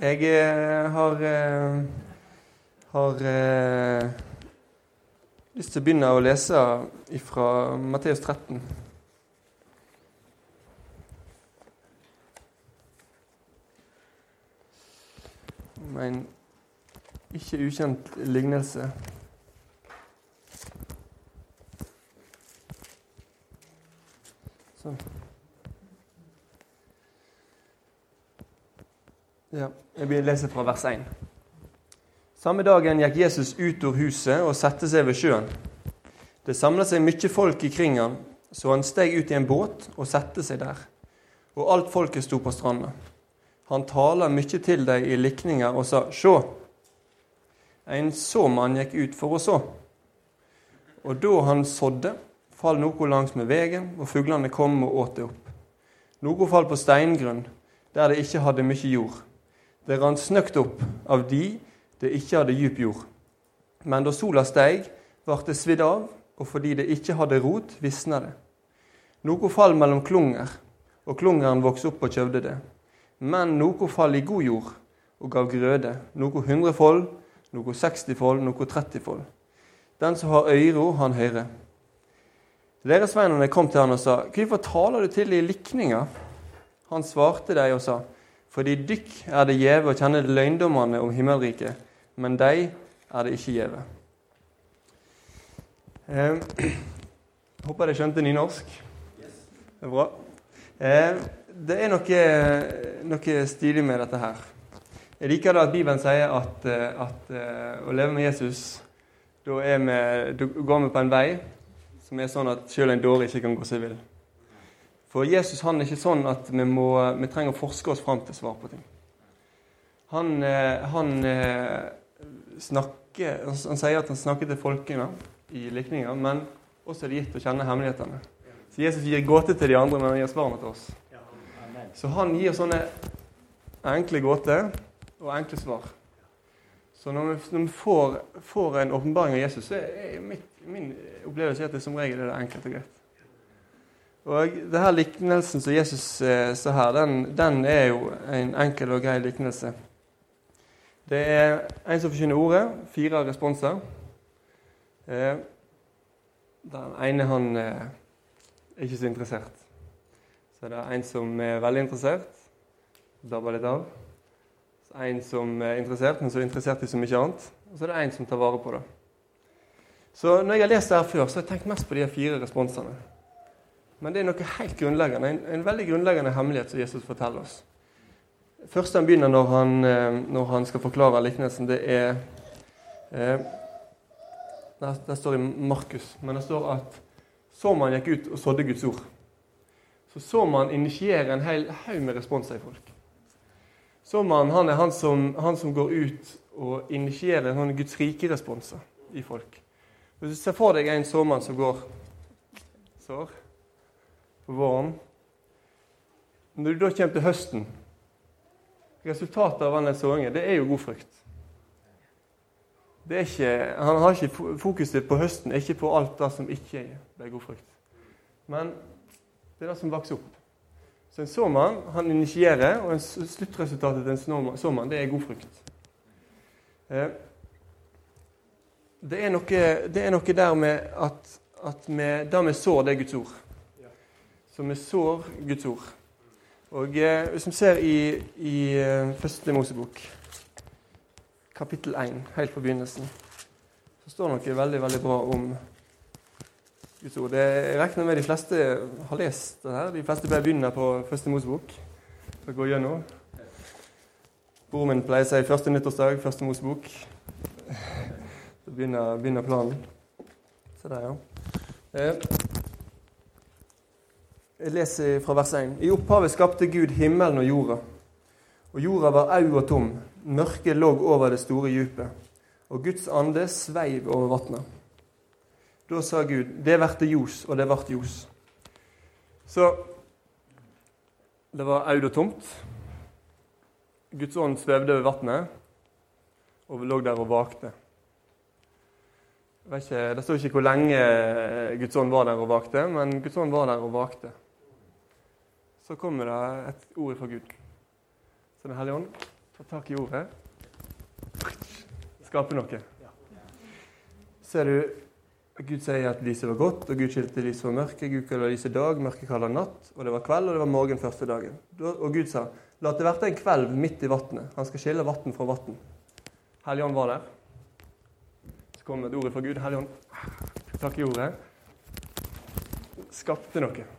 Jeg eh, har, eh, har eh, lyst til å begynne å lese fra Matteus 13. Med en ikke ukjent lignelse. Sånn. Ja, jeg å lese fra vers 1. Samme dagen gikk Jesus ut av huset og satte seg ved sjøen. Det samlet seg mye folk ikring han, så han steg ut i en båt og satte seg der. Og alt folket sto på stranda. Han taler mye til dem i likninger og sa, Sjå, en såmann gikk ut for å så. Og da han sådde, fall noe langs med veien, og fuglene kom og åt det opp. Noe fall på steingrunn, der det ikke hadde mye jord. Det rant snøkt opp av de det ikke hadde djup jord. Men da sola steig, ble det svidd av, og fordi det ikke hadde rot, visna det. Noe fall mellom klunger, og klungeren vokste opp og kjøvde det. Men noe fall i god jord og gav grøde, noe hundrefold, noe sekstifold, noe trettifold. Den som har øyro, han hører. Læresveinene kom til han og sa, 'Hvorfor taler du til de likninger?' Han svarte dem og sa, 'Fordi dykk er det gjeve å kjenne løgndommene om himmelriket, men de er det ikke gjeve.' Eh, håper dere skjønte nynorsk. Det er bra. Eh, det er noe, noe stilig med dette her. Jeg liker det at Bibelen sier at, at å leve med Jesus, da, da går vi på en vei som er sånn at selv en dårlig ikke kan gå seg vill. For Jesus han er ikke sånn at vi, må, vi trenger å forske oss fram til svar på ting. Han, han, snakker, han sier at han snakker til folkene i likninger, men også er det gitt å kjenne hemmelighetene. Så Jesus gir gåter til de andre, men han gir svarene til oss. Så han gir sånne enkle gåter og enkle svar. Så når vi, når vi får, får, en åpenbaring av Jesus, så er mitt, min opplevelse at det som regel er det enkelt og greit. Og det her liknelsen som Jesus eh, sa her, den, den, er jo en enkel og grei liknelse. Det er en som forkynner ordet, fire responser. Eh, den ene han eh, er ikke så interessert. Så det er en som er veldig interessert, dabber litt av Så en som er interessert, men så er interessert i så mye annet. Og så er det en som tar vare på det. Så når jeg har lest det her før, så har jeg tenkt mest på de fire responsene. Men det er noe helt grunnleggende, en, en veldig grunnleggende hemmelighet som Jesus forteller oss. Først han begynner når han, eh, når han skal forklare liknelsen, det er eh, Det står i Markus, men det står at så man gikk ut og sådde Guds ord. Så så man initierer en hel haug med responser i folk. Såmannen han er han som, han som, går ut og initierer sånne Guds rike-responser i folk. Hvis du ser for deg en såmann som går sår våren Når du da kommer til høsten Resultatet av den såringen, det er jo god frukt. Ikke, han har ikke fokuset på høsten, ikke på alt det som ikke ble god frukt. Men det er det som vokser opp. Så en såmann han initierer, og sluttresultatet til en såmann det er god frukt. Eh, det er noe, det er noe der med at, at med, det vi sår, det er Guds ord. Så vi sår Guds ord. Og eh, Hvis vi ser i, i eh, første Mosebok, kapittel 1, helt på begynnelsen, så står det noe veldig, veldig bra om Guds ord. Jeg regner med de fleste har lest det her. De fleste bør begynne på første Mosebok. For å gå gjennom. Broren min pleier å si første nyttårsdag, første Mosebok. Så begynner, begynner planen. Se der, ja. Eh, jeg leser fra vers 1. I opphavet skapte Gud himmelen og jorda. Og jorda var au og tom. Mørket lå over det store djupet. Og Guds ande sveiv over vatnet. Da sa Gud, 'Det verte ljos', og det vart ljos. Så det var aud og tomt. Guds ånd svevde over vannet og lå der og vakte. Ikke, det står ikke hvor lenge Guds ånd var der og vakte, men Guds ånd var der og vakte. Så kommer det et ord fra Gud. Så Den hellige ånd tar tak i ordet. skaper noe. Ser du Gud sier at lyset var godt, og Gud skilte lyset fra mørke. Gud kaller lyset dag, mørket kaller natt. Og det var kveld, og det var morgen første dagen. Og Gud sa, la det verte en kvelv midt i vannet. Han skal skille vann fra vann. Helligånd var der. Så kom et ord fra Gud. Helligånd, takk i ordet. Skapte noe.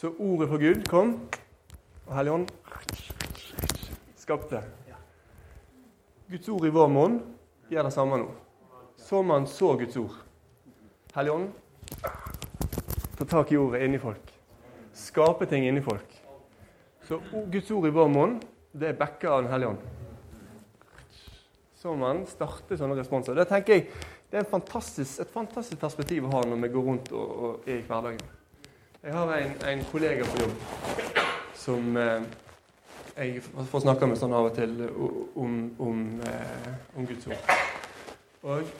Så ordet fra Gud kom, og Helligånd skapte. Guds ord i vår munn gjør det samme nå så man så Guds ord. Helligånd tar ta tak i ordet inni folk. Skape ting inni folk. Så Guds ord i vår munn, det er backa av Den hellige ånd. Så man starter sånne responser. Det tenker jeg, det er fantastisk, et fantastisk perspektiv å ha når vi går rundt og, og er i hverdagen. Jeg har en, en kollega på jobb som eh, jeg får snakke med sånn av og til om, om, eh, om Guds ord. Og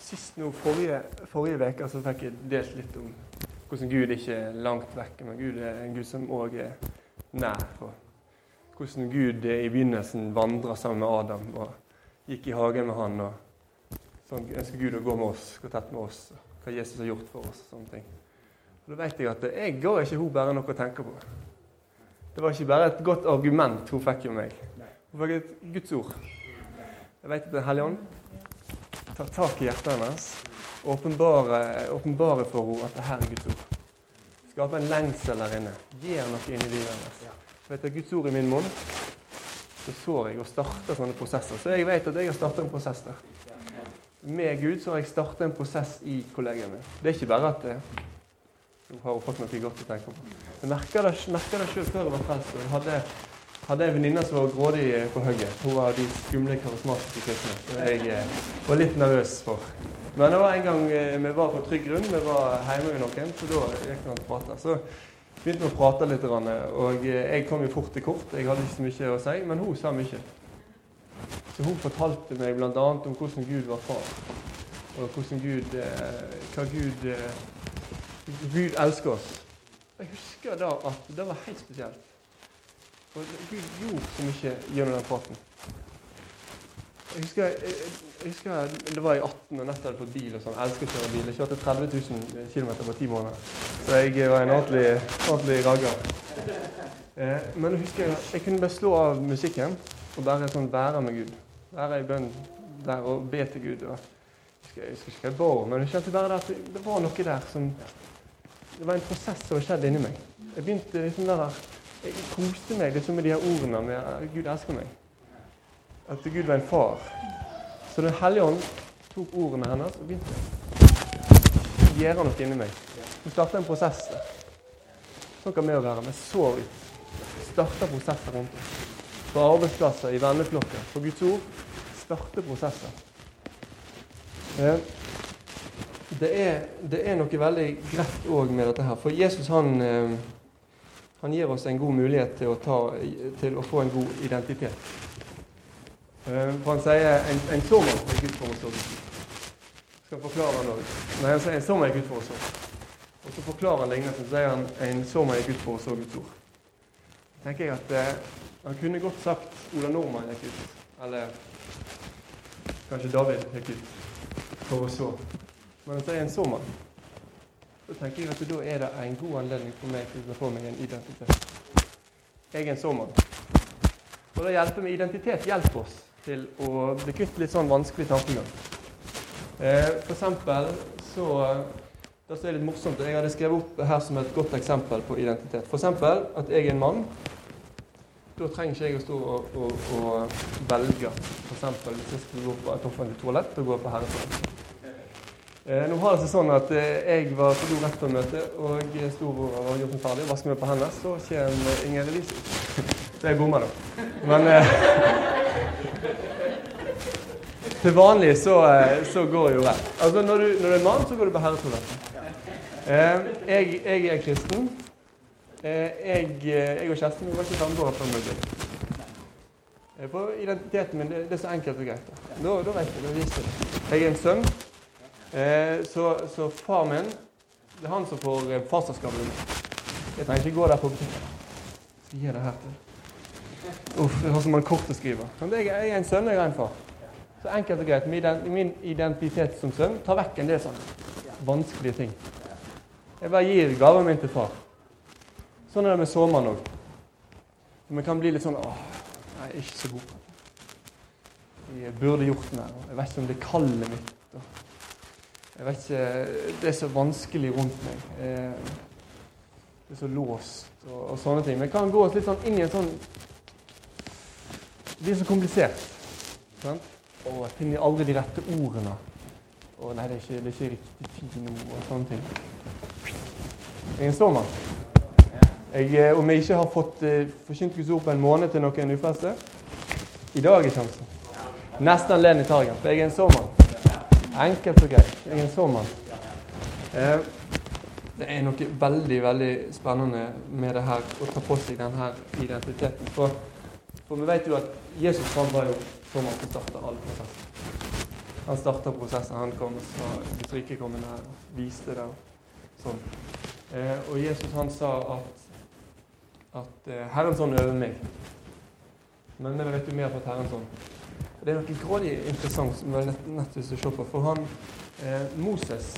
Sist nå, forrige, forrige veke så fikk jeg delt litt om hvordan Gud ikke er langt vekk, men Gud er en Gud som òg er nær. Og hvordan Gud i begynnelsen vandra sammen med Adam og gikk i hagen med han. og Sånn ønsker Gud å gå med oss, gå tett med oss, hva Jesus har gjort for oss. og sånne ting. Og Da vet jeg at jeg ga ikke hun bare noe å tenke på. Det var ikke bare et godt argument hun fikk jo meg. Hun fikk et Guds ord. Jeg vet at Den hellige ånd tar tak i hjertet hennes og åpenbarer for henne at det her er Guds ord. Skaper en lengsel der inne. Gjør noe inni livet hennes. Vet at Guds ord i min munn, så sår jeg og starter sånne prosesser. Så jeg vet at jeg har startet en prosess der. Med Gud så har jeg startet en prosess i kollegiet mitt. Det er ikke bare at jeg har fått noe godt å tenke på. Jeg merka det, det selv før jeg var frelst. Jeg hadde hadde en venninne som var grådig på hugget. Hun var de skumle, karismatiske kristne. Som jeg eh, var litt nervøs for. Men det var en gang eh, vi var på trygg grunn, vi var hjemme med noen, så da gikk vi og prate. Så begynte vi å prate litt, og eh, jeg kom jo fort til kort. Jeg hadde ikke så mye å si, men hun sa mye. Så hun fortalte meg bl.a. om hvordan Gud var far, og hvordan Gud, hva Gud Gud elsker oss. Jeg husker da at det var helt spesielt. Og Gud gjorde så mye gjennom den praten. Jeg husker, jeg, jeg husker, Det var i 18 og nettopp hadde fått bil. og sånn. Jeg elsker å kjøre bil. Jeg kjørte 30 000 km på ti måneder. Så jeg var en ordentlig, ordentlig ragger. Eh, men jeg husker jeg kunne bare slå av musikken og bare sånn være med Gud. Være i bønn der og be til Gud. Og, jeg husker, ikke hva jeg ba men jeg kjente bare at det var noe der som Det var en prosess som skjedde inni meg. Jeg begynte liksom der jeg koste meg liksom med de her ordene med at Gud elsker meg. At Gud var en far. Så Den hellige ånd tok ordene hennes og begynte å gjøre noe inni meg. Hun starta en prosess. Sånn kan vi være. Vi så ut. Starta prosesser rundt oss. På arbeidsplasser, i venneflokker. På Guds ord. Starter prosesser. Det er, det er noe veldig greit òg med dette her. For Jesus han eh, han gir oss en god mulighet til å, ta, til å få en god identitet. Eh, for han sier en, en sommer er Gud for å så. Skal forklare han òg. Nei, han sier en sommer er Gud for å så. Og så forklarer han lignelsen, sier han en sommer er Gud for å så Guds ord. tenker jeg at eh, Han kunne godt sagt Ola Nordmann gikk ut. Eller kanskje David gikk ut for å så. Men jeg er en såmann. Så tenker jeg at da er det en god anledning for meg til å få meg en identitet. Jeg er en såmann. Og det hjelper med identitet hjelper oss til å bli kvitt litt sånn vanskelig tankegang. Eh, for eksempel så Det som er litt morsomt, jeg hadde skrevet opp her som et godt eksempel på identitet. For eksempel at jeg er en mann. Da trenger ikke jeg å stå og, og, og velge. Eksempel hvis jeg skal gå på et offentlig toalett og gå på herretoalett. Eh, nå har det seg sånn at eh, jeg var på do rett før møtet, og jeg sto og var gjort meg ferdig, Vasker meg på hendene. Så kommer Inger Elise. Så jeg bomma, da. Men eh, til vanlig så, eh, så går jo rett. Altså når du, når du, er mann, så går du på herretoalettet. Eh, jeg, jeg, er kristen. Eh, jeg, jeg, og kjæresten vi var ikke samboere før møtet. På identiteten min det, det, er så enkelt og greit. Da, da vet jeg, da viser det. Jeg er en sønn. Eh, så, så far min det er han som får eh, farsskapet. Jeg trenger ikke gå der på butikken. Skal gi det her til. Uff, det er så mange kort å skrive. Men jeg er en sønn, jeg er en far. Så enkelt og greit. Min identitet som sønn tar vekk en del sånne vanskelige ting. Jeg bare gir gaven min til far. Sånn er det med sommeren òg. Vi kan bli litt sånn åh, jeg er ikke så god. Jeg burde gjort mer. Jeg vet ikke om det er kallet mitt. Jeg vet ikke, Det er så vanskelig rundt meg. Det er så låst og, og sånne ting. Men jeg kan gå litt sånn inn i en sånn Det blir så komplisert. Sant? Og jeg finner aldri de rette ordene. Og nei, det er ikke, det er ikke riktig fine ord og sånne ting. Jeg er en sånn mann. Jeg, eh, om jeg ikke har fått uh, forkynt Guds ord på en måned til noen ufrelste I dag er sjansen. Neste anledning tar jeg for jeg er en sånn mann. Enkelt og greit. Jeg er en sånn. Eh, det er noe veldig veldig spennende med det her, å ta på seg denne identiteten. For, for vi vet jo at Jesus han var jo som han starta all prosessen. Han starta prosessen. Han kom sa Guds rike kom nær, og viste det. sånn. Eh, og Jesus han sa at, at Herrens ånd øver meg. Men vi vet jo mer på at Herren sånn. Det er noe grådig interessant som er nett, å se på. For han, eh, Moses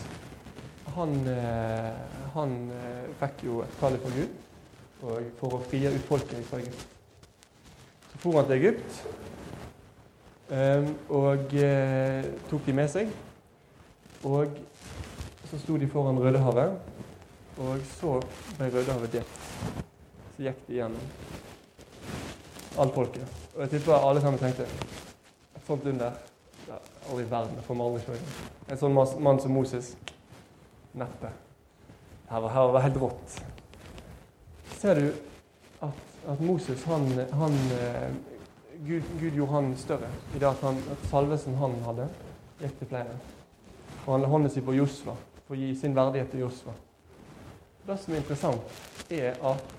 han, eh, han eh, fikk jo et kall fra Gud for å frie ut folket fra Egypt. Så for han til Egypt eh, og tok de med seg. Og så sto de foran Rødehavet, og så ble Rødehavet delt. Så gikk de gjennom alt folket. Og jeg tipper alle sammen tenkte sånt under ja, Aldri i verden. Jeg får meg aldri det. En sånn mann som Moses Neppe. Her var, her var helt rått. Ser du at, at Moses, han, han eh, Gud, Gud, gjorde han større i det at, han, at salvelsen han hadde, gikk til flere. Og han la hånda si på Josva for å gi sin verdighet til Josva. Det som er interessant, er at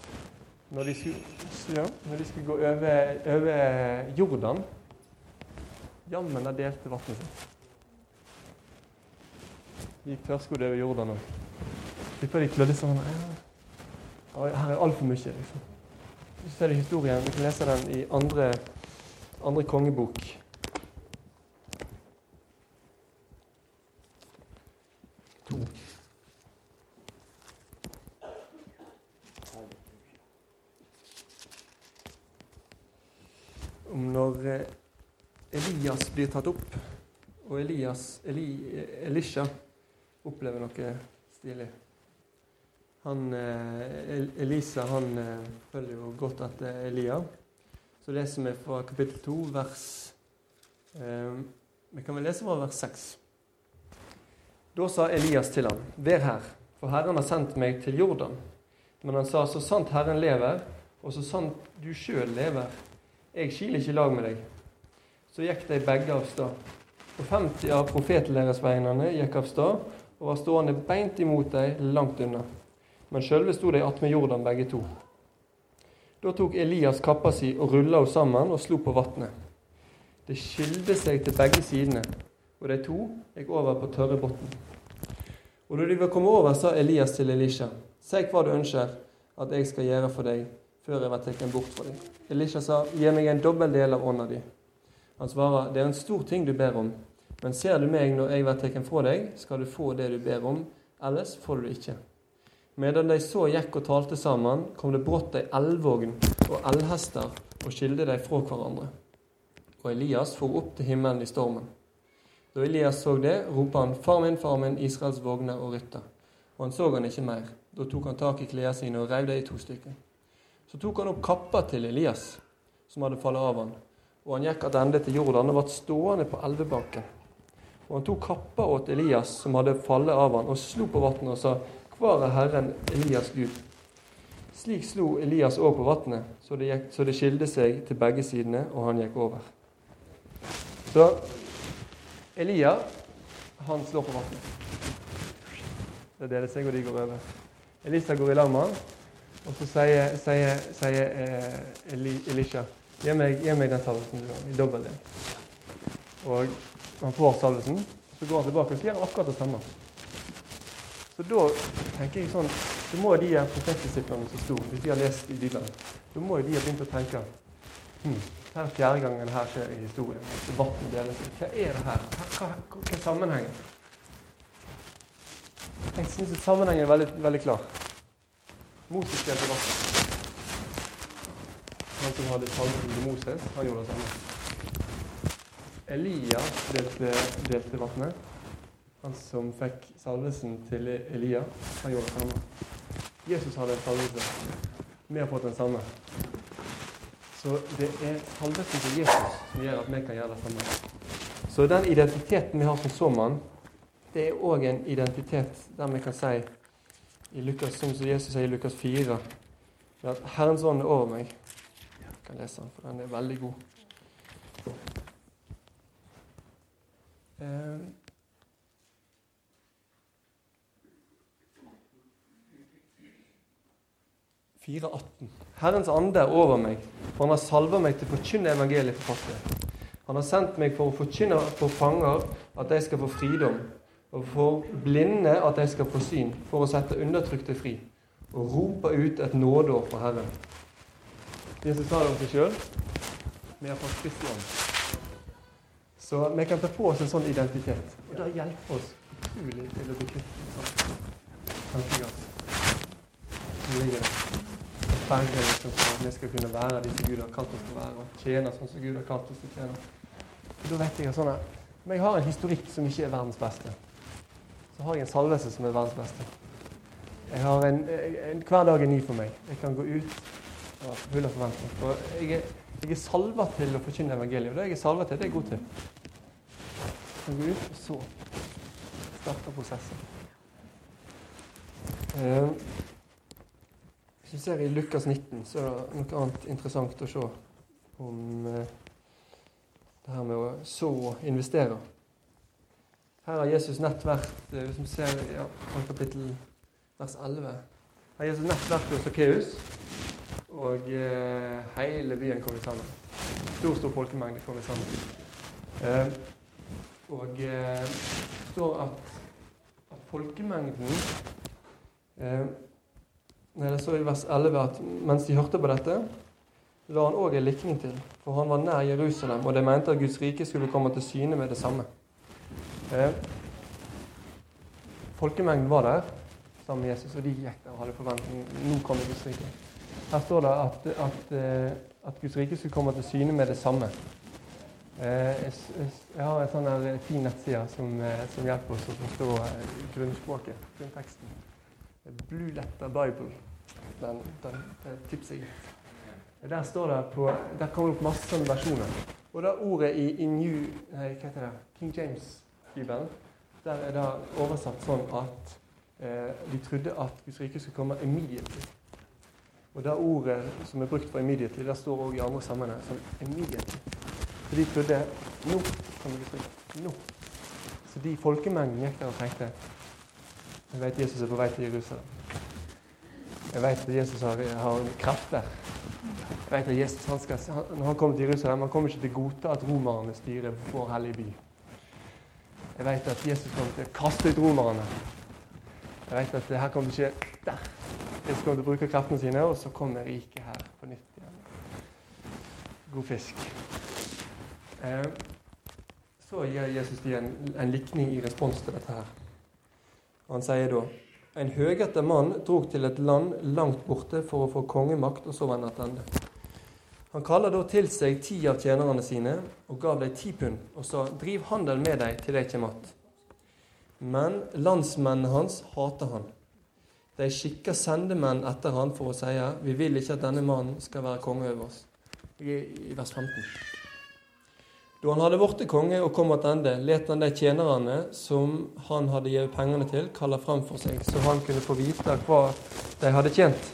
når de skulle, når de skulle gå over, over Jordan Jammen der delte vannet sitt gikk tørrskodd over Jordan òg. Tipper de klødde sånn Her er altfor mye. liksom. Så ser du historien. Vi kan lese den i andre, andre kongebok. To. Om når eh, Elias blir tatt opp, og Elias, Eli, Elisha opplever noe stilig. Han, eh, Elisa han eh, følger jo godt etter Elia. Så leser vi fra kapittel 2, vers eh, Vi kan vel lese fra vers 6. Da sa Elias til ham, Vær her, for Herren har sendt meg til Jordan. Men han sa, Så sant Herren lever, og så sant du sjøl lever, jeg skiler ikke lag med deg. Så gikk de begge av sted. Og 50 av profetlæresveinene gikk av sted, og var stående beint imot dem, langt unna. Men sjølve sto de attmed Jordan, begge to. Da tok Elias kappa si og rulla henne sammen og slo på vatnet. Det skilte seg til begge sidene, og de to gikk over på tørre bunn. Og da de var kommet over, sa Elias til Elisha, si hva du ønsker at jeg skal gjøre for deg før jeg blir tatt bort fra deg. Elisha sa, gi meg en dobbel del av ånda di. Han svarer, det er en stor ting du ber om, men ser du meg når jeg blir tatt fra deg, skal du få det du ber om, ellers får du det ikke. Medan de så gikk og talte sammen, kom det brått ei eldvogn og eldhester og skilte dem fra hverandre. Og Elias for opp til himmelen i stormen. Da Elias så det, ropte han, Far min, far min, Israels vogner og rytter. Og han så han ikke mer. Da tok han tak i klærne sine og rev dem i to stykker. Så tok han opp kappa til Elias, som hadde fallet av han, og han gikk attende til Jordan og ble stående på elvebanken. Og han tok kappa åt Elias, som hadde fallet av han, og slo på vannet og sa, Hvor er Herren Elias Gud? Slik slo Elias òg på vannet, så, så det skilte seg til begge sidene, og han gikk over. Så Elia, han slår på vannet. Det deler seg, og de går over. Elisa går i lag med han, og så sier, sier, sier eh, Eli, Elisha Gi meg, gi meg den salvelsen du har, i dobbel del. Og han får salvelsen, så går han tilbake og sier akkurat det samme. Så da tenker jeg sånn Så må de her profetdisiplene som sto, hvis de har lest i Bibelen, da må de ha begynt å tenke hm, det er fjerde gangen her skjer i historien. Debatten deles. Hva er det her? Hva, hva, hva er sammenhengen? Jeg syns sammenhengen er veldig, veldig klar. Moses delte vann. Han som hadde salven til Moses, han gjorde det samme. Elia delte, delte vannet. Han som fikk salvelsen til Elia, han gjorde det samme. Jesus hadde en salvelse. Vi har fått den samme. Så det er salvelsen til Jesus som gjør at vi kan gjøre det samme. Så den identiteten vi har som såmann, det er òg en identitet der vi kan si i Lukas, som Jesus sier i Lukas 4, at 'Herrens ånd er over meg'. Kan lese den, for den er veldig god. Eh, 4,18. Herrens ande er over meg, for han har salva meg til å forkynne evangeliet for fattige. Han har sendt meg for å forkynne for fanger at de skal få fridom, og for blinde at de skal få syn, for å sette undertrykte fri, og rope ut et nådeår for Herren. Jesus sa det om seg sjøl. Vi har fått Kristi ånd. Så vi kan ta på oss en sånn identitet. Og det hjelper oss utrolig til å bli kvitt en sånn tankegang Som ligger der berge liksom, for vi skal kunne være de som Gud har kalt oss til å være, og tjene sånn som Gud har kalt oss til å tjene. Og da vet jeg sånn at Men jeg har en historikk som ikke er verdens beste. Så har jeg en salvelse som er verdens beste. Jeg har en, en, Hver dag er ny for meg. Jeg kan gå ut og full av forventning. For jeg er, jeg er salva til å forkynne evangeliet. Og det jeg er salva til, det er jeg god til. så går gå ut, og så starter prosessen. Eh, hvis vi ser i Lukas 19, så er det noe annet interessant å se om eh, det her med å så investere. Her har Jesus nett vært eh, Hvis vi ser ja, kapittel vers 11 Her har Jesus nett vært hos Sakkeus, og eh, hele byen kom sammen. Stor, stor folkemengde kom sammen. Eh, og eh, står at, at folkemengden eh, Nei, Det står i vers 11 at mens de hørte på dette, la han òg en likning til, for han var nær Jerusalem, og de mente at Guds rike skulle komme til syne med det samme. Eh, folkemengden var der sammen med Jesus, og de gikk der og hadde forventning. Nå kommer Guds rike. Her står det at, at, eh, at Guds rike skulle komme til syne med det samme. Eh, jeg har en sånn fin nettside som, eh, som hjelper oss å forstå grunnspråket, grunnteksten. Blue Letter Bible. Den, den, tipser jeg Der står det på, der kommer det opp masse versjoner. Og det ordet i, i New nei, hva heter det, King James-bibelen, der er det oversatt sånn at eh, de trodde at Guds rike skulle komme immediately. Og det ordet som er brukt for immediately, det står òg i andre sammenhenger som immediately. For de trodde nå kan vi rike. Nå. Så de folkemengden gikk der og tenkte jeg vet Jesus er på vei til Jerusalem. Jeg vet at Jesus har, har krefter. Jeg vet at Jesus, han skal, Når han kommer til Jerusalem, han kommer ikke til å godta at romerne styrer vår hellige by. Jeg vet at Jesus kommer til å kaste ut romerne. Jeg vet at det her kommer til å skje der. Jesus skal bruke kreftene sine, og så kommer riket her på nytt igjen. God fisk. Eh, så gir Jesus dem en, en likning i respons til dette her. Han sier da en høgete mann drog til et land langt borte for å få kongemakt, og så vende tilbake. Han kaller da til seg ti av tjenerne sine og gav dem ti pund, og sa driv handel med dem til de kommer att. Men landsmennene hans hater han. De skikker sendemenn etter han for å si vi vil ikke at denne mannen skal være konge over oss. I vers 15. Da han hadde blitt konge og kom tilbake, let han de tjenerne som han hadde gitt pengene til, kalle fram for seg, så han kunne få vite hva de hadde tjent.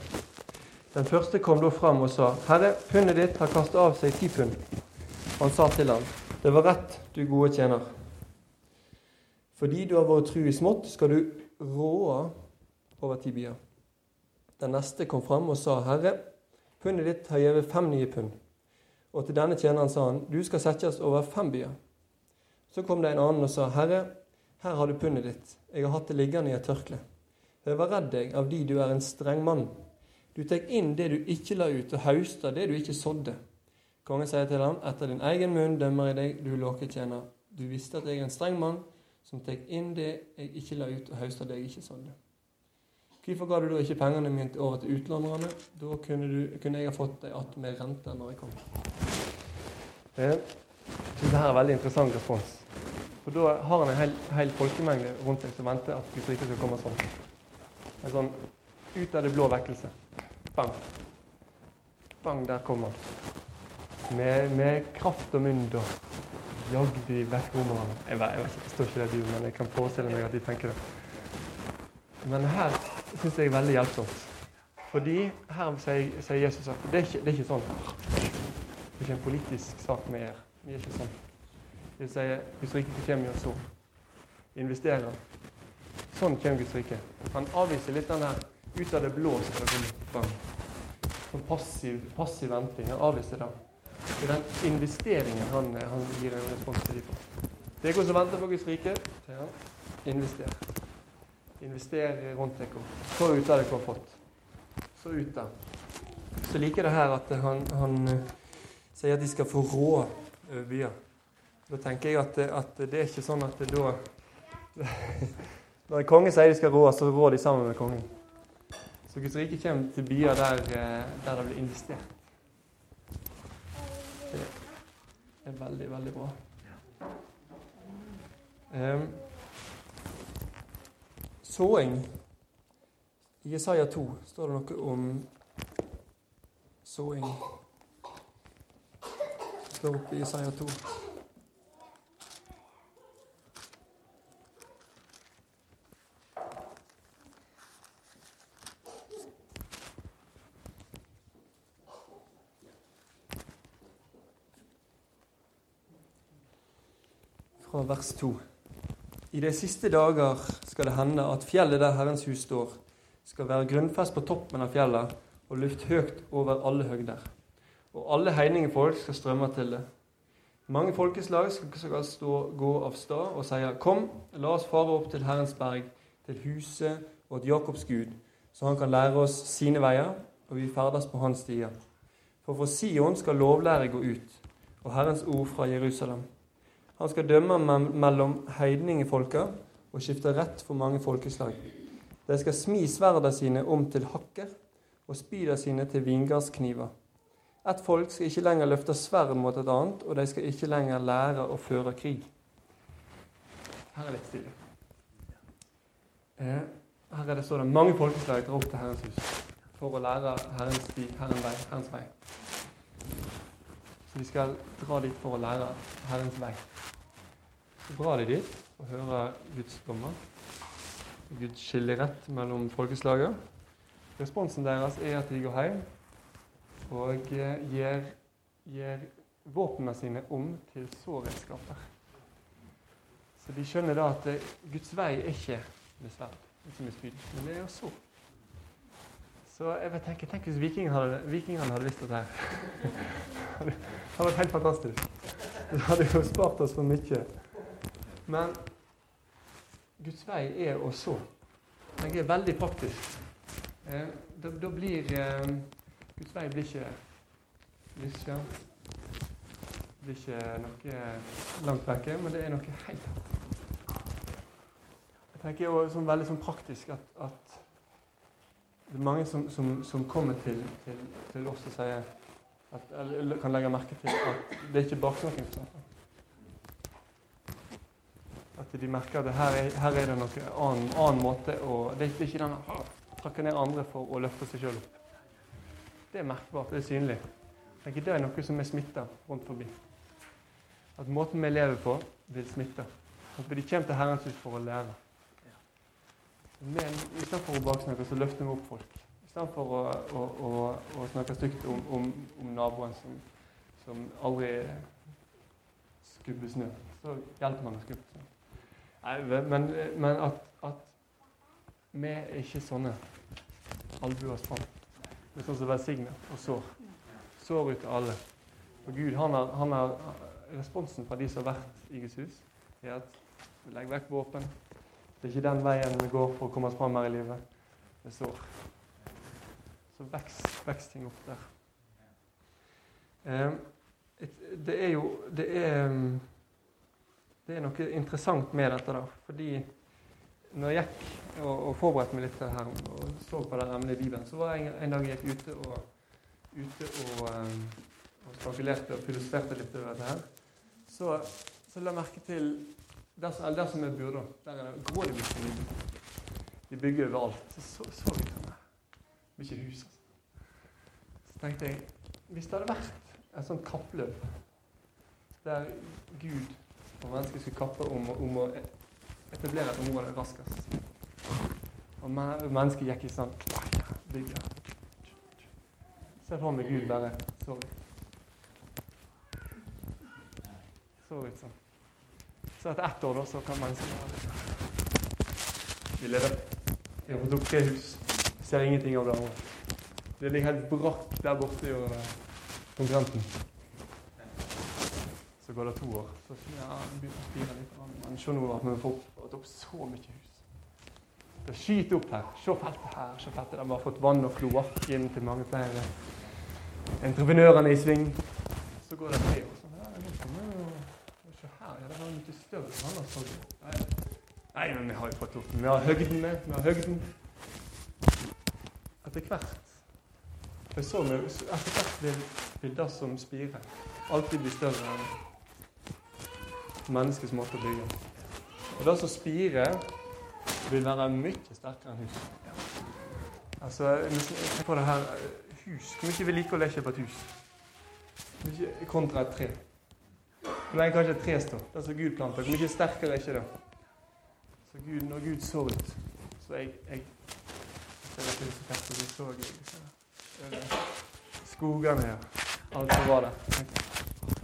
Den første kom da fram og sa, Herre, pundet ditt har kastet av seg ti pund. Han sa til ham, Det var rett, du gode tjener. Fordi du har vært tru i smått, skal du råde over ti byer. Den neste kom fram og sa, Herre, pundet ditt har gjeve fem nye pund. Og til denne tjeneren sa han, du skal settes over fem byer. Så kom det en annen og sa, Herre, her har du pundet ditt, jeg har hatt det liggende i et tørkle. Jeg var redd deg av de du er en streng mann. Du tar inn det du ikke la ut, og hauster det du ikke sådde. Kongen sier til ham, etter din egen munn dømmer jeg deg, du låketjener. Du visste at jeg er en streng mann, som tar inn det jeg ikke la ut, og hauster det jeg ikke sådde. Hvorfor ga du da ikke pengene mine over til utlånerne? Da kunne, du, kunne jeg ha fått dem igjen med rente når jeg kom. Jeg synes dette er en veldig interessant respons. For da har han en hel, hel folkemengde rundt seg som venter at Guds rike skal komme sånn. En sånn ut av det blå vekkelse. Bang. Bang, der kommer han. Med, med kraft og og jagde de vekk romerne. Jeg, jeg, jeg forstår ikke det, du, men jeg kan forestille meg at de tenker det. Men her syns jeg er veldig hjelpsomt. Fordi her sier, sier Jesus at det er, ikke, det er ikke sånn. Det er ikke en politisk sak med er. Vi er ikke sånn. Det vil si, Guds rike kommer jo så. Investerer. Sånn kommer Guds rike. Han avviser litt den her ut av det blå skal det komme fram. Sånn passiv, passiv venting. Han avviser det. Det er den investeringen han, han gir en respons til dem på. Det er hvordan som venter på Guds rike, sier. Invester. Investere rundt dere. Få ut av det dere har fått. Så ut av. Så liker det her at han, han uh, sier at de skal få rå over byer. Da tenker jeg at, at, det er ikke sånn at det da Når en konge sier de skal rå, så rår de sammen med kongen. Så Guds rike kommer til byer der, eh, der det blir investert. Det er veldig, veldig bra. Um, Såing. I Jesaja 2 står det noe om såing. Står oppe i Jesaja 2. Fra vers 2. I de siste dager skal det hende at fjellet der Herrens hus står, skal være grunnfest på toppen av fjellet og luft høyt over alle høgder. Og alle heiningefolk skal strømme til det. Mange folkeslag skal stå, gå av stad og sier, Kom, la oss fare opp til Herrens berg, til huset og til Jakobs Gud, så han kan lære oss sine veier, og vi ferdes på hans stier. For for Sion skal lovlære gå ut, og Herrens ord fra Jerusalem. Han skal dømme mellom heidningefolka og skifte rett for mange folkeslag. De skal smi sverda sine om til hakker og spyda sine til vingardskniver. Et folk skal ikke lenger løfte sverd mot et annet, og de skal ikke lenger lære å føre krig. Her er litt stille. Eh, her er det står det mange folkeslag drar opp til Herrens hus for å lære Herrens vei. Herrens vei. Så vi skal dra dit for å lære Herrens vei. Så drar de dit og hører Guds dommer. Gud skiller rett mellom folkeslaget. Responsen deres er at de går hjem og gir, gir våpnene sine om til sårredskaper. Så de skjønner da at Guds vei er ikke med sverd, men det er å så. Så jeg vil tenke, Tenk hvis vikingene hadde, vikingene hadde visst dette her. Det hadde vært helt fantastisk. Det hadde jo spart oss for mye. Men Guds vei er å så. Den er veldig praktisk. Eh, da, da, blir eh, Guds vei blir ikke Lisja. Det blir ikke noe langt vekke, men det er noe helt annet. Jeg tenker også sånn veldig sånn praktisk at, at, det er mange som, som, som kommer til, til, til, oss og sier at, eller kan legge merke til at det er ikke baksnakking. At de merker at her er, her er det noen annen, annen, måte å Det er ikke den trakke ned andre for å løfte seg sjøl opp. Det er merkbart, det er synlig. Det er noe som er smitta rundt forbi. At måten vi lever på, vil smitte. At de kommer til Herrens hus for å lære. Men Istedenfor å baksnakke, så løfter vi opp folk. Istedenfor å, å, å, å snakke stygt om, om, om naboen som, som aldri skubber snø, så hjelper man å skubbe snø. Men, men at, at, vi er ikke sånne albuer fram. Det er sånn som velsigner og sår. Sår ut til alle. Og Gud han har, han har, Responsen fra de som har vært i Guds hus, er at vi legger vekk våpen. Det er ikke den veien vi går for å komme oss fram her i livet. Det står. Så vekst ting opp der. Eh, det er jo det er, mm, det er noe interessant med dette, da. Fordi når jeg gikk og, og forberedte meg litt her og så på det emnet i Bibelen, så var jeg en, dag jeg gikk ute og, ute og, um, og spekulerte og filosoferte litt over dette her. Så, så la jeg merke til der, som- eller der som jeg bor, da. Der er det grådigvister. De bygger overalt. Så så, så vi denne. mye hus. Altså. Så tenkte jeg hvis det hadde vært et sånt kappløp der Gud og mennesket skulle kappe om, om å etablere et område raskest Og men- mennesket gikk i sånn bygge. Se for meg Gud bare Sorry. Ut sånn. Så etter ett år da, så kan man gjøre. Vi lever Vi har fått opp tre hus. Ser ingenting av det andre. Det ligger helt brakk der borte hos eh, konkurrenten. Så går det to år. Så ja, begynner å spire litt. Men se nå at vi får fått opp så mye hus. Det skyter opp her. Se feltet her. Se feltet. Vi har fått vann og kloakk inn til mange flere. Entreprenørene i sving. Så går det tre år. Sånn, ja, det er liksom, ja, se her, ja, det var mye større. Nei, men vi har jo fått opp Vi har høgden med. Vi har høgden. Etter hvert jeg så med, etter hvert vil, vil det som spirer, alltid bli større enn menneskets måte å bygge. Og det som spirer, vil være mye sterkere enn hus. Altså, tenk på det her eh, hus. Hvor mye vi liker å leke på et hus? Kontra et tre. Hvor lenge kan ikke et tre stå? Det som Gud planter. Hvor mye sterkere er ikke det? Så Gud, når Gud så ut, så jeg, jeg så jeg filosoferte, så så jeg skogene her. Alt som var der.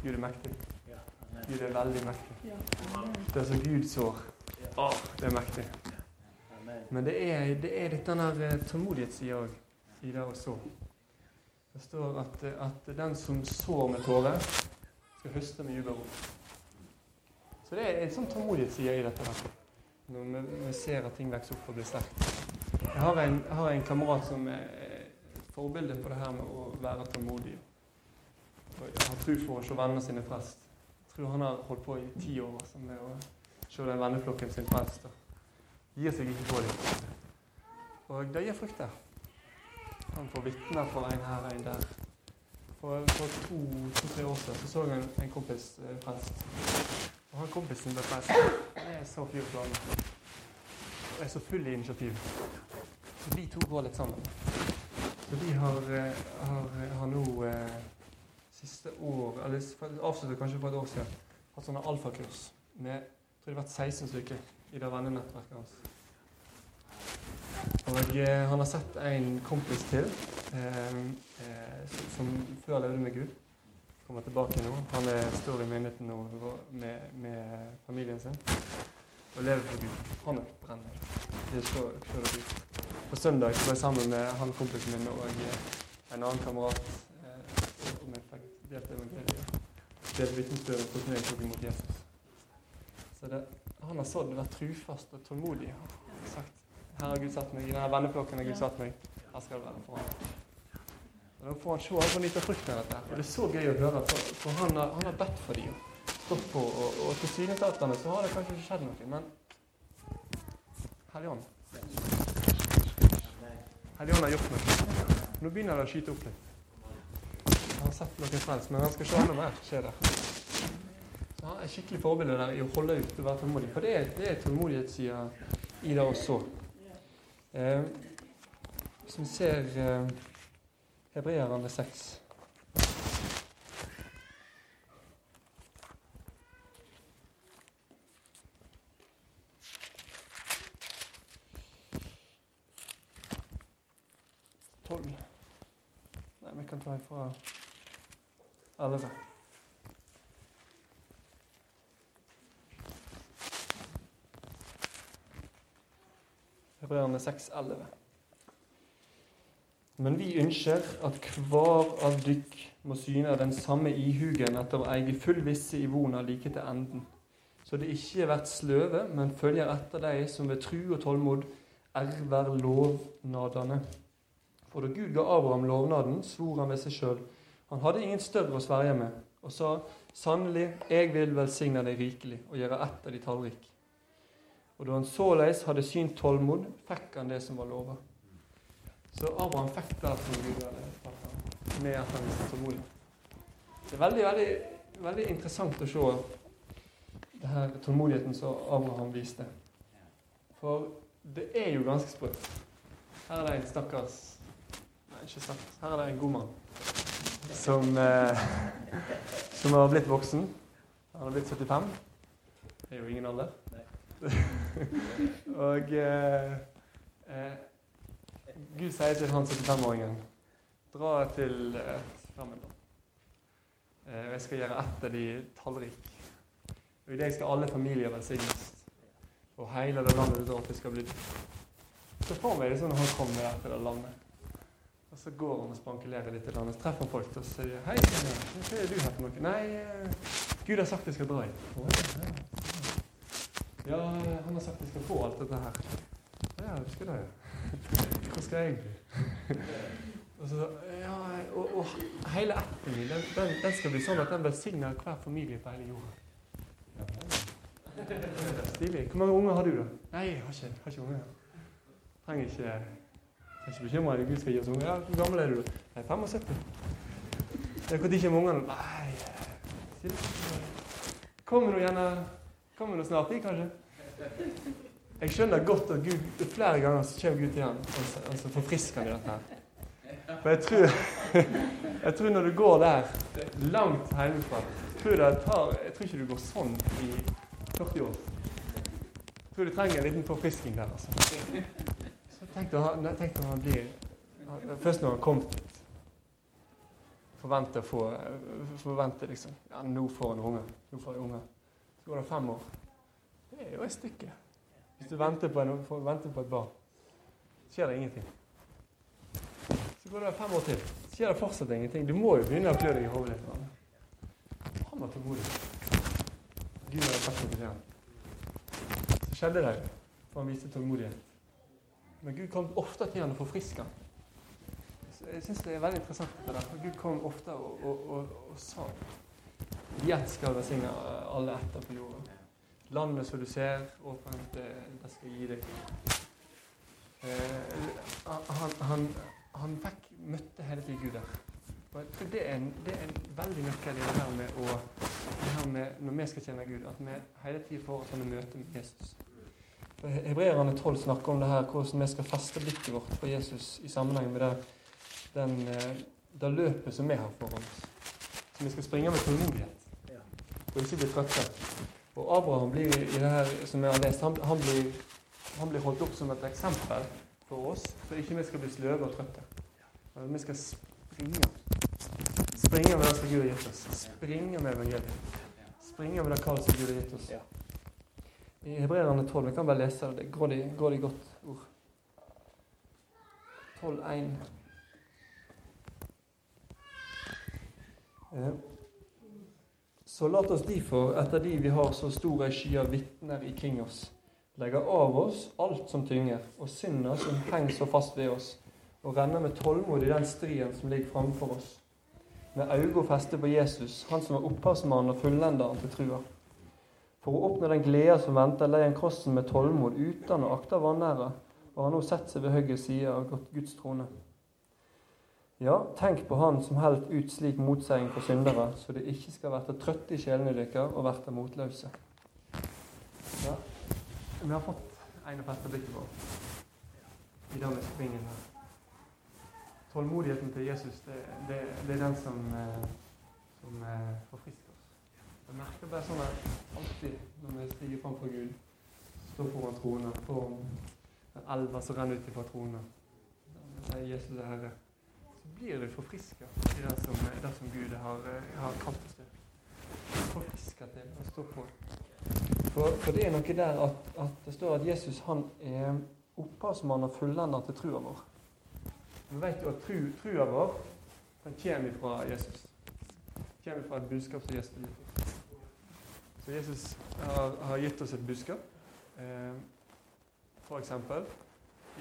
Gud er mektig. Gud er veldig mektig. Det som Gud sår, å, det er mektig. Men det er, det er litt den der eh, tålmodighetssida òg i det å så. Det står at, at den som sår med tårer, skal høste med jubelrop. Så det er en sånn tålmodighetsside i dette. her. Når vi, vi ser at ting vokser opp og blir sterkt. Jeg har en, har en kamerat som er et forbilde på det her med å være tålmodig. Og har tro for å se vennene sine frelst. Jeg tror han har holdt på i ti år altså, med å se den venneflokken sin frelst. Gir seg ikke på dem. Og det gir frukter. Han får vitner for en her og en der. For, for to-tre to, år siden så, så jeg en, en kompis eh, frelst. Og han kompisen ble frelst. Han er så fyr på landet. Og er så full i initiativ. Så de to går litt sammen. Så de har, eh, har, har nå eh, siste år, eller avsluttet kanskje for et år siden, hatt sånne alfakurs med jeg tror det har vært 16 stykker i det vennenettverket hans. Og eh, han har sett en kompis til eh, eh, som- som før levde med Gud. Kommer tilbake nå. Han er, står i menigheten nå med, med familien sin og lever for Gud. Han er brennende. Det er så, det ut. På søndag var jeg sammen med han kompisen min og eh, en annen kamerat. Eh, og vi fikk delt evangeliet. Delt vitnesbyrd om hvordan jeg tok imot Jesus. Så det, han har sådd, vært trufast og tålmodig. Han har sagt her har Gud satt meg, i denne venneflokken har Gud satt meg. Her skal det være for. Og Da får han se, han får nyte frukten av dette. Og det er så gøy å høre, for, for han, har, han har bedt for dem. Stått på, og, og tilsynelatende så har det kanskje ikke skjedd noe, men Helligånd Helligånd har gjort noe. Nå begynner det å skyte opp litt. Jeg har sett noen frelst, men han skal se enda mer skje der. Så han er skikkelig forbilde der i å holde ut og være tålmodig. For det er, det er tålmodighetssida i det også. Eh, hvis vi ser eh, Hebreerne 6 12 Nei, vi kan ta ifra 11. Hebreerne 6, 11. Men vi ønsker at hver av dykk må syne den samme ihugen etter å eie full visse i vona like til enden, så det ikke blir sløve, men følger etter de som ved tru og tålmod erver lovnadene. For da Gud ga Abraham lovnaden, svor han ved seg sjøl. Han hadde ingen større å sverge med, og sa sannelig, jeg vil velsigne deg rikelig og gjøre ett av de tallrik. Og da han såleis hadde synt tålmod, fikk han det som var lova. Så Abraham fikk det som Gud hadde tatt med at han viste tålmodighet. Det er veldig, veldig, veldig interessant å se det her tålmodigheten som Abraham viste. For det er jo ganske sprøtt. Her er det en stakkars Nei, ikke stakkars. Her er det en god mann som, eh, som har blitt voksen. Han har blitt 75. Det er jo ingen alder. og eh, eh, Gud sier til han 75-åringen Dra til eh, Frammen, da. og jeg skal gjøre ett av de tallrike. Og i deg skal alle familier velsignes. Og hele det landet du drar til, skal bli Så får vi det sånn når han kommer der til det landet. Og så går han og spankulerer litt, og så treffer han folk og sier 'Hei, hva er du her for noe?' 'Nei, eh, Gud har sagt jeg skal dra hit.' Ja, han har sagt jeg skal få alt dette her. Ja, jeg skal det. Hva skal jeg egentlig? Og, så, ja, og, og hele appen min den, den, den, skal bli sånn at den velsigner hver familie på hele jorda. Stilig. Hvor mange unger har du, da? Nei, jeg har ikke, har ikke unger. Trenger ikke jeg er ikke bekymra deg. Gud skal gi oss unger. Ja, Hvor gammel er du? Nei, 75. Ja, Når kommer ungene? Nei Kommer nå gjerne Kommer nå snart, de, kanskje? Jeg skjønner godt at Gud flere ganger så kommer Gud til ham og så forfrisker han i dette. her. For jeg tror, jeg tror når du går der, langt hjemmefra jeg, jeg tror ikke du går sånn i 40 år. Jeg tror du trenger en liten forfrisking der. altså. Så tenk når tenk han blir Først når han har dit Forventer å få Forventer liksom Ja, nå får han unge. Nå får jeg unge. Så går det fem år. Det er jo et stykke. Hvis du venter på, en, venter på et barn, skjer det ingenting. Så går det fem år til. Skjer det fortsatt ingenting. Du må jo begynne å klø deg i hodet litt. Han var tålmodig. Gud var noe til ham. Så skjedde det, for han viste tålmodighet. Men Gud kom ofte til ham og forfriska. Jeg syns det er veldig interessant. det der. For Gud kom ofte og, og, og, og sa Gjett skal velsigne alle etter på jorda. Landet som du ser åpent, det, det skal gi deg. Eh, han, han, han fikk, møtte hele tiden Gud der. Og det er, en, det er en veldig nøkkel i det her med å det her med, Når vi skal tjene Gud, at vi hele tiden får sånne møter med Jesus. Hebreerne 12 snakker om det her, hvordan vi skal feste blikket vårt på Jesus i sammenheng med det, den, eh, det løpet som vi har foran oss. Så vi skal springe med tålmodighet og ikke bli trøtte. Og Abraham blir i det her som jeg har lest, han, han, blir, han blir holdt opp som et eksempel for oss, så ikke vi skal bli sløve og trøtte. Vi skal springe. Springe med det som Gud har gitt oss. Springe med evangeliet. Springe med det kallet som Gud har gitt oss. I Hebreerne 12 Vi kan bare lese det. Det går i godt ord. 12.1. Så lat oss derfor, etter de vi har så stor ei sky av vitner ikring oss, legge av oss alt som tynger, og synda som henger så fast ved oss, og renne med tålmod i den striden som ligger framfor oss. Med øyne festet på Jesus, han som var opphavsmannen og fullenderen til trua. For å oppnå den gleda som venter, leier han krossen med tålmod uten å akte vanære, og har nå sett seg ved høyre side av Guds trone. Ja, tenk på Han som holdt ut slik motseiing for syndere, så det ikke skal verte trøtte i sjelene deres og verte motløse. Ja, vi har fått en å feste blikket på i dag med springen her. Tålmodigheten til Jesus, det, det, det er den som, eh, som eh, forfrisker oss. Jeg merker bare sånn at alltid når vi stiger fram for Gud, står foran tronen, foran elva som renner ut fra tronen, sier Jesus er Herre blir du forfriska i det som, det som Gud har, har kalt oss til. Forfriska til å stå på. For, for, det er noe der at, at, det står at Jesus han er opphavsmann og fullender til trua vår. Vi vet jo at tru, trua vår den kommer fra Jesus. Den kommer fra et budskap som Jesus har gitt oss. Så Jesus har, har gitt oss et budskap. Eh, for eksempel,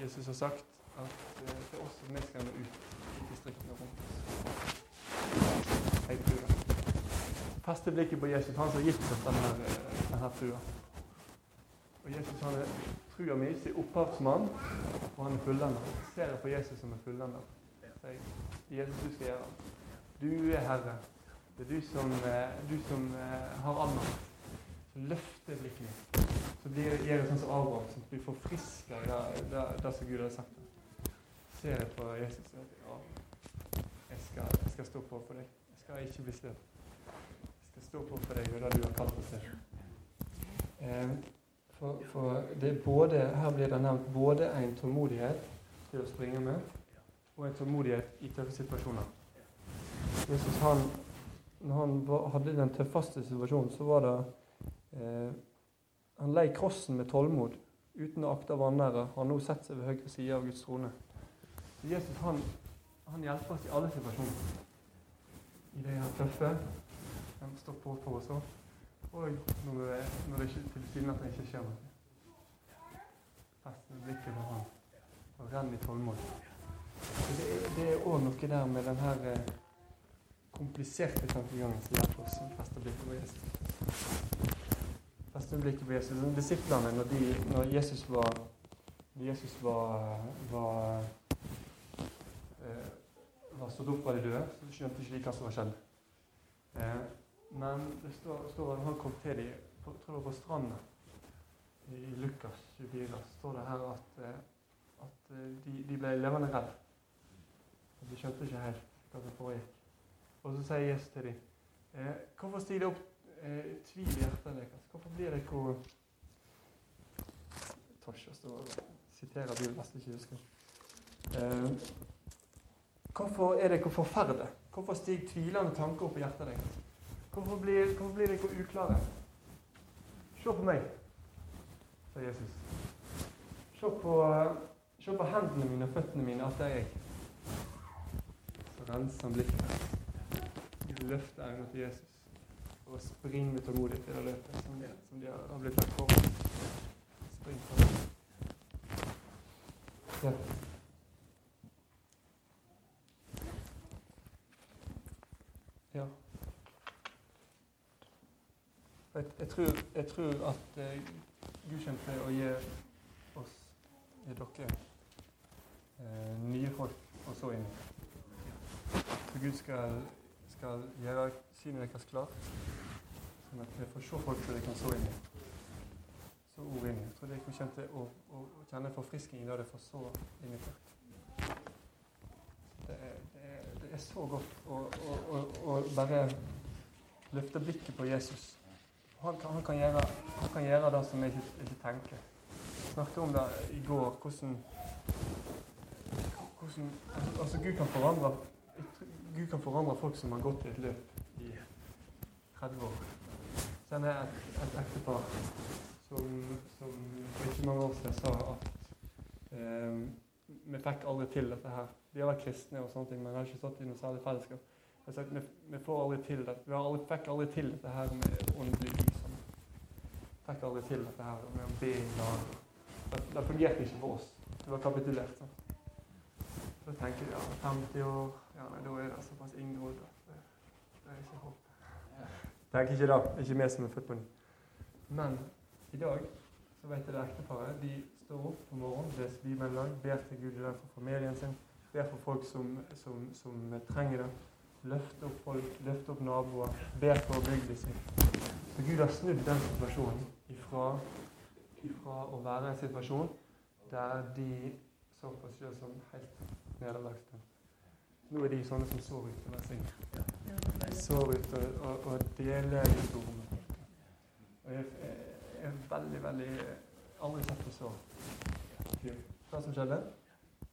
Jesus har sagt at eh, er oss som vi skal nå ut distriktene rundt. Jeg tror det. feste blikket på Jesus, han som har gitt oss denne, denne trua. Og Jesus han er trua mi sin opphavsmann, og han er fullender. Ser jeg på Jesus som en fullender. Jesus, du skal gjøre. Du er Herre. Det er du som, du som har annet. Så løfter blikket mitt. Så blir det sånn som Abraham, som blir forfriska i det, det, det, som Gud har sagt. Ser jeg på Jesus og ja, jeg skal, jeg skal stå på for deg. Jeg skal ikke bli støtt. Jeg skal stå på for deg og det du har kalt meg til. For, for både, her blir det nevnt både en tålmodighet til å springe med, og en tålmodighet i tøffe situasjoner. Jesus, han, når han hadde den tøffeste situasjonen, så var det eh, Han lei krossen med tålmod uten å akte vanære. Har nå sett seg ved høyre side av Guds trone. Jesus han, han hjelper oss i alle situasjoner. I det her tøffe. Han står på for oss òg. Og når det, når det ikke, tilsynelatende ikke skjer noe. Fest med blikket på han og renn i tålmod. Det, er òg noe der med den her eh, kompliserte tankegangen som hjelper oss å feste blikket på Jesus. Feste blikket på Jesus. Disiplene, når, de, når Jesus var, når Jesus var, var eh, var stått opp av de døde, så skjønte ikke de hva som var skjedd. Eh, men det står, står at han kom til dem på, tror jeg på stranda i, Lukas 24. står det her at, eh, at eh, de, de, ble levende redd. De skjønte ikke helt hva som foregikk. Og så sier Jesus til dem eh, Hvorfor stiger det opp eh, tvil i hjertet deres? Hvorfor blir det hvor Tosja står og siterer Bibelen, nesten ikke husker. Eh, Hvorfor er dere forferdet? Hvorfor stiger tvilende tanker opp i hjertet deres? Hvorfor blir, hvorfor blir dere uklare? Se på meg, sa Jesus. Se på, se på, hendene mine og føttene mine, at det er jeg. Så renser han blikket. Løfter øynene til Jesus og springer med i det løpet som, som de har blitt lagt for. Spring for det. Ja. Jeg, tror, jeg tror, at eh, Gud kommer til å gi oss, gi dere, eh, nye folk å så inn. Så Gud skal, skal gjøre synet deres klart, sånn at vi får se folk som de kan så inn i. Så ord inn. Jeg tror dere kommer til å, å, å kjenne forfriskning da det får så inn i folk. Det er, det er, det er så godt å, å, å, bare løfte blikket på Jesus. Han kan, han kan, gjøre, han kan gjøre, det som jeg ikke, ikke tenker. Jeg snakket om det i går, hvordan, hvordan altså Gud kan forandre Gud kan forandre folk som har gått i et løp i 30 år. Så er et, et ektepar som, som for ikke mange år siden sa at eh, vi fikk aldri til dette her. Vi har vært kristne, og sånne ting, men har ikke stått i noe særlig fellesskap. Jeg har sagt, vi, vi får aldri til det. Vi aldri, fikk aldri til dette her med åndelig Fikk aldri til dette her med å be i lag. Det, fungerte ikke for oss. Det var kapitulert. sånn. Så tenker jeg ja, 50 år ja, nei, Da er det såpass inngrodd at det, det er ikke håp. Tenker ikke det. Ikke vi som er født på ny. Men i dag så vet jeg det ekteparet. De står opp på morgenen, leser Bibelen, ber til Gud i for familien sin, ber for folk som, som, som trenger det. Løfte opp folk, løfte opp naboer, ber for bygda si. Så Gud har snudd den situasjonen ifra, ifra å være en situasjon der de så på seg selv som helt nederlagte. Nå er de sånne som sover ute og synger. sår ut og, og, og deler historien. Og jeg, jeg, er veldig, veldig Aldri sett det så Hva som skjedde?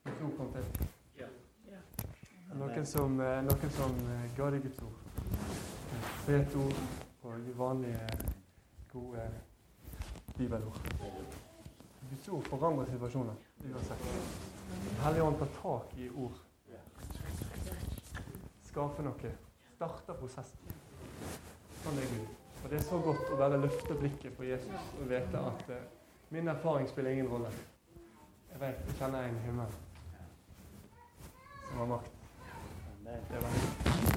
De to kom til. Noen som, eh, noen som ga deg Guds ord. Fet ord og vanlige, gode bibelord. Guds ord forandrer situasjoner uansett. Hellige Ånd tar tak i ord. Skaper noe. Starter prosessen. Sånn er Gud. Og Det er så godt å bare løfte blikket på Jesus og vite at uh, min erfaring spiller ingen rolle. Jeg vet, jeg kjenner en himmel som har makt. Det var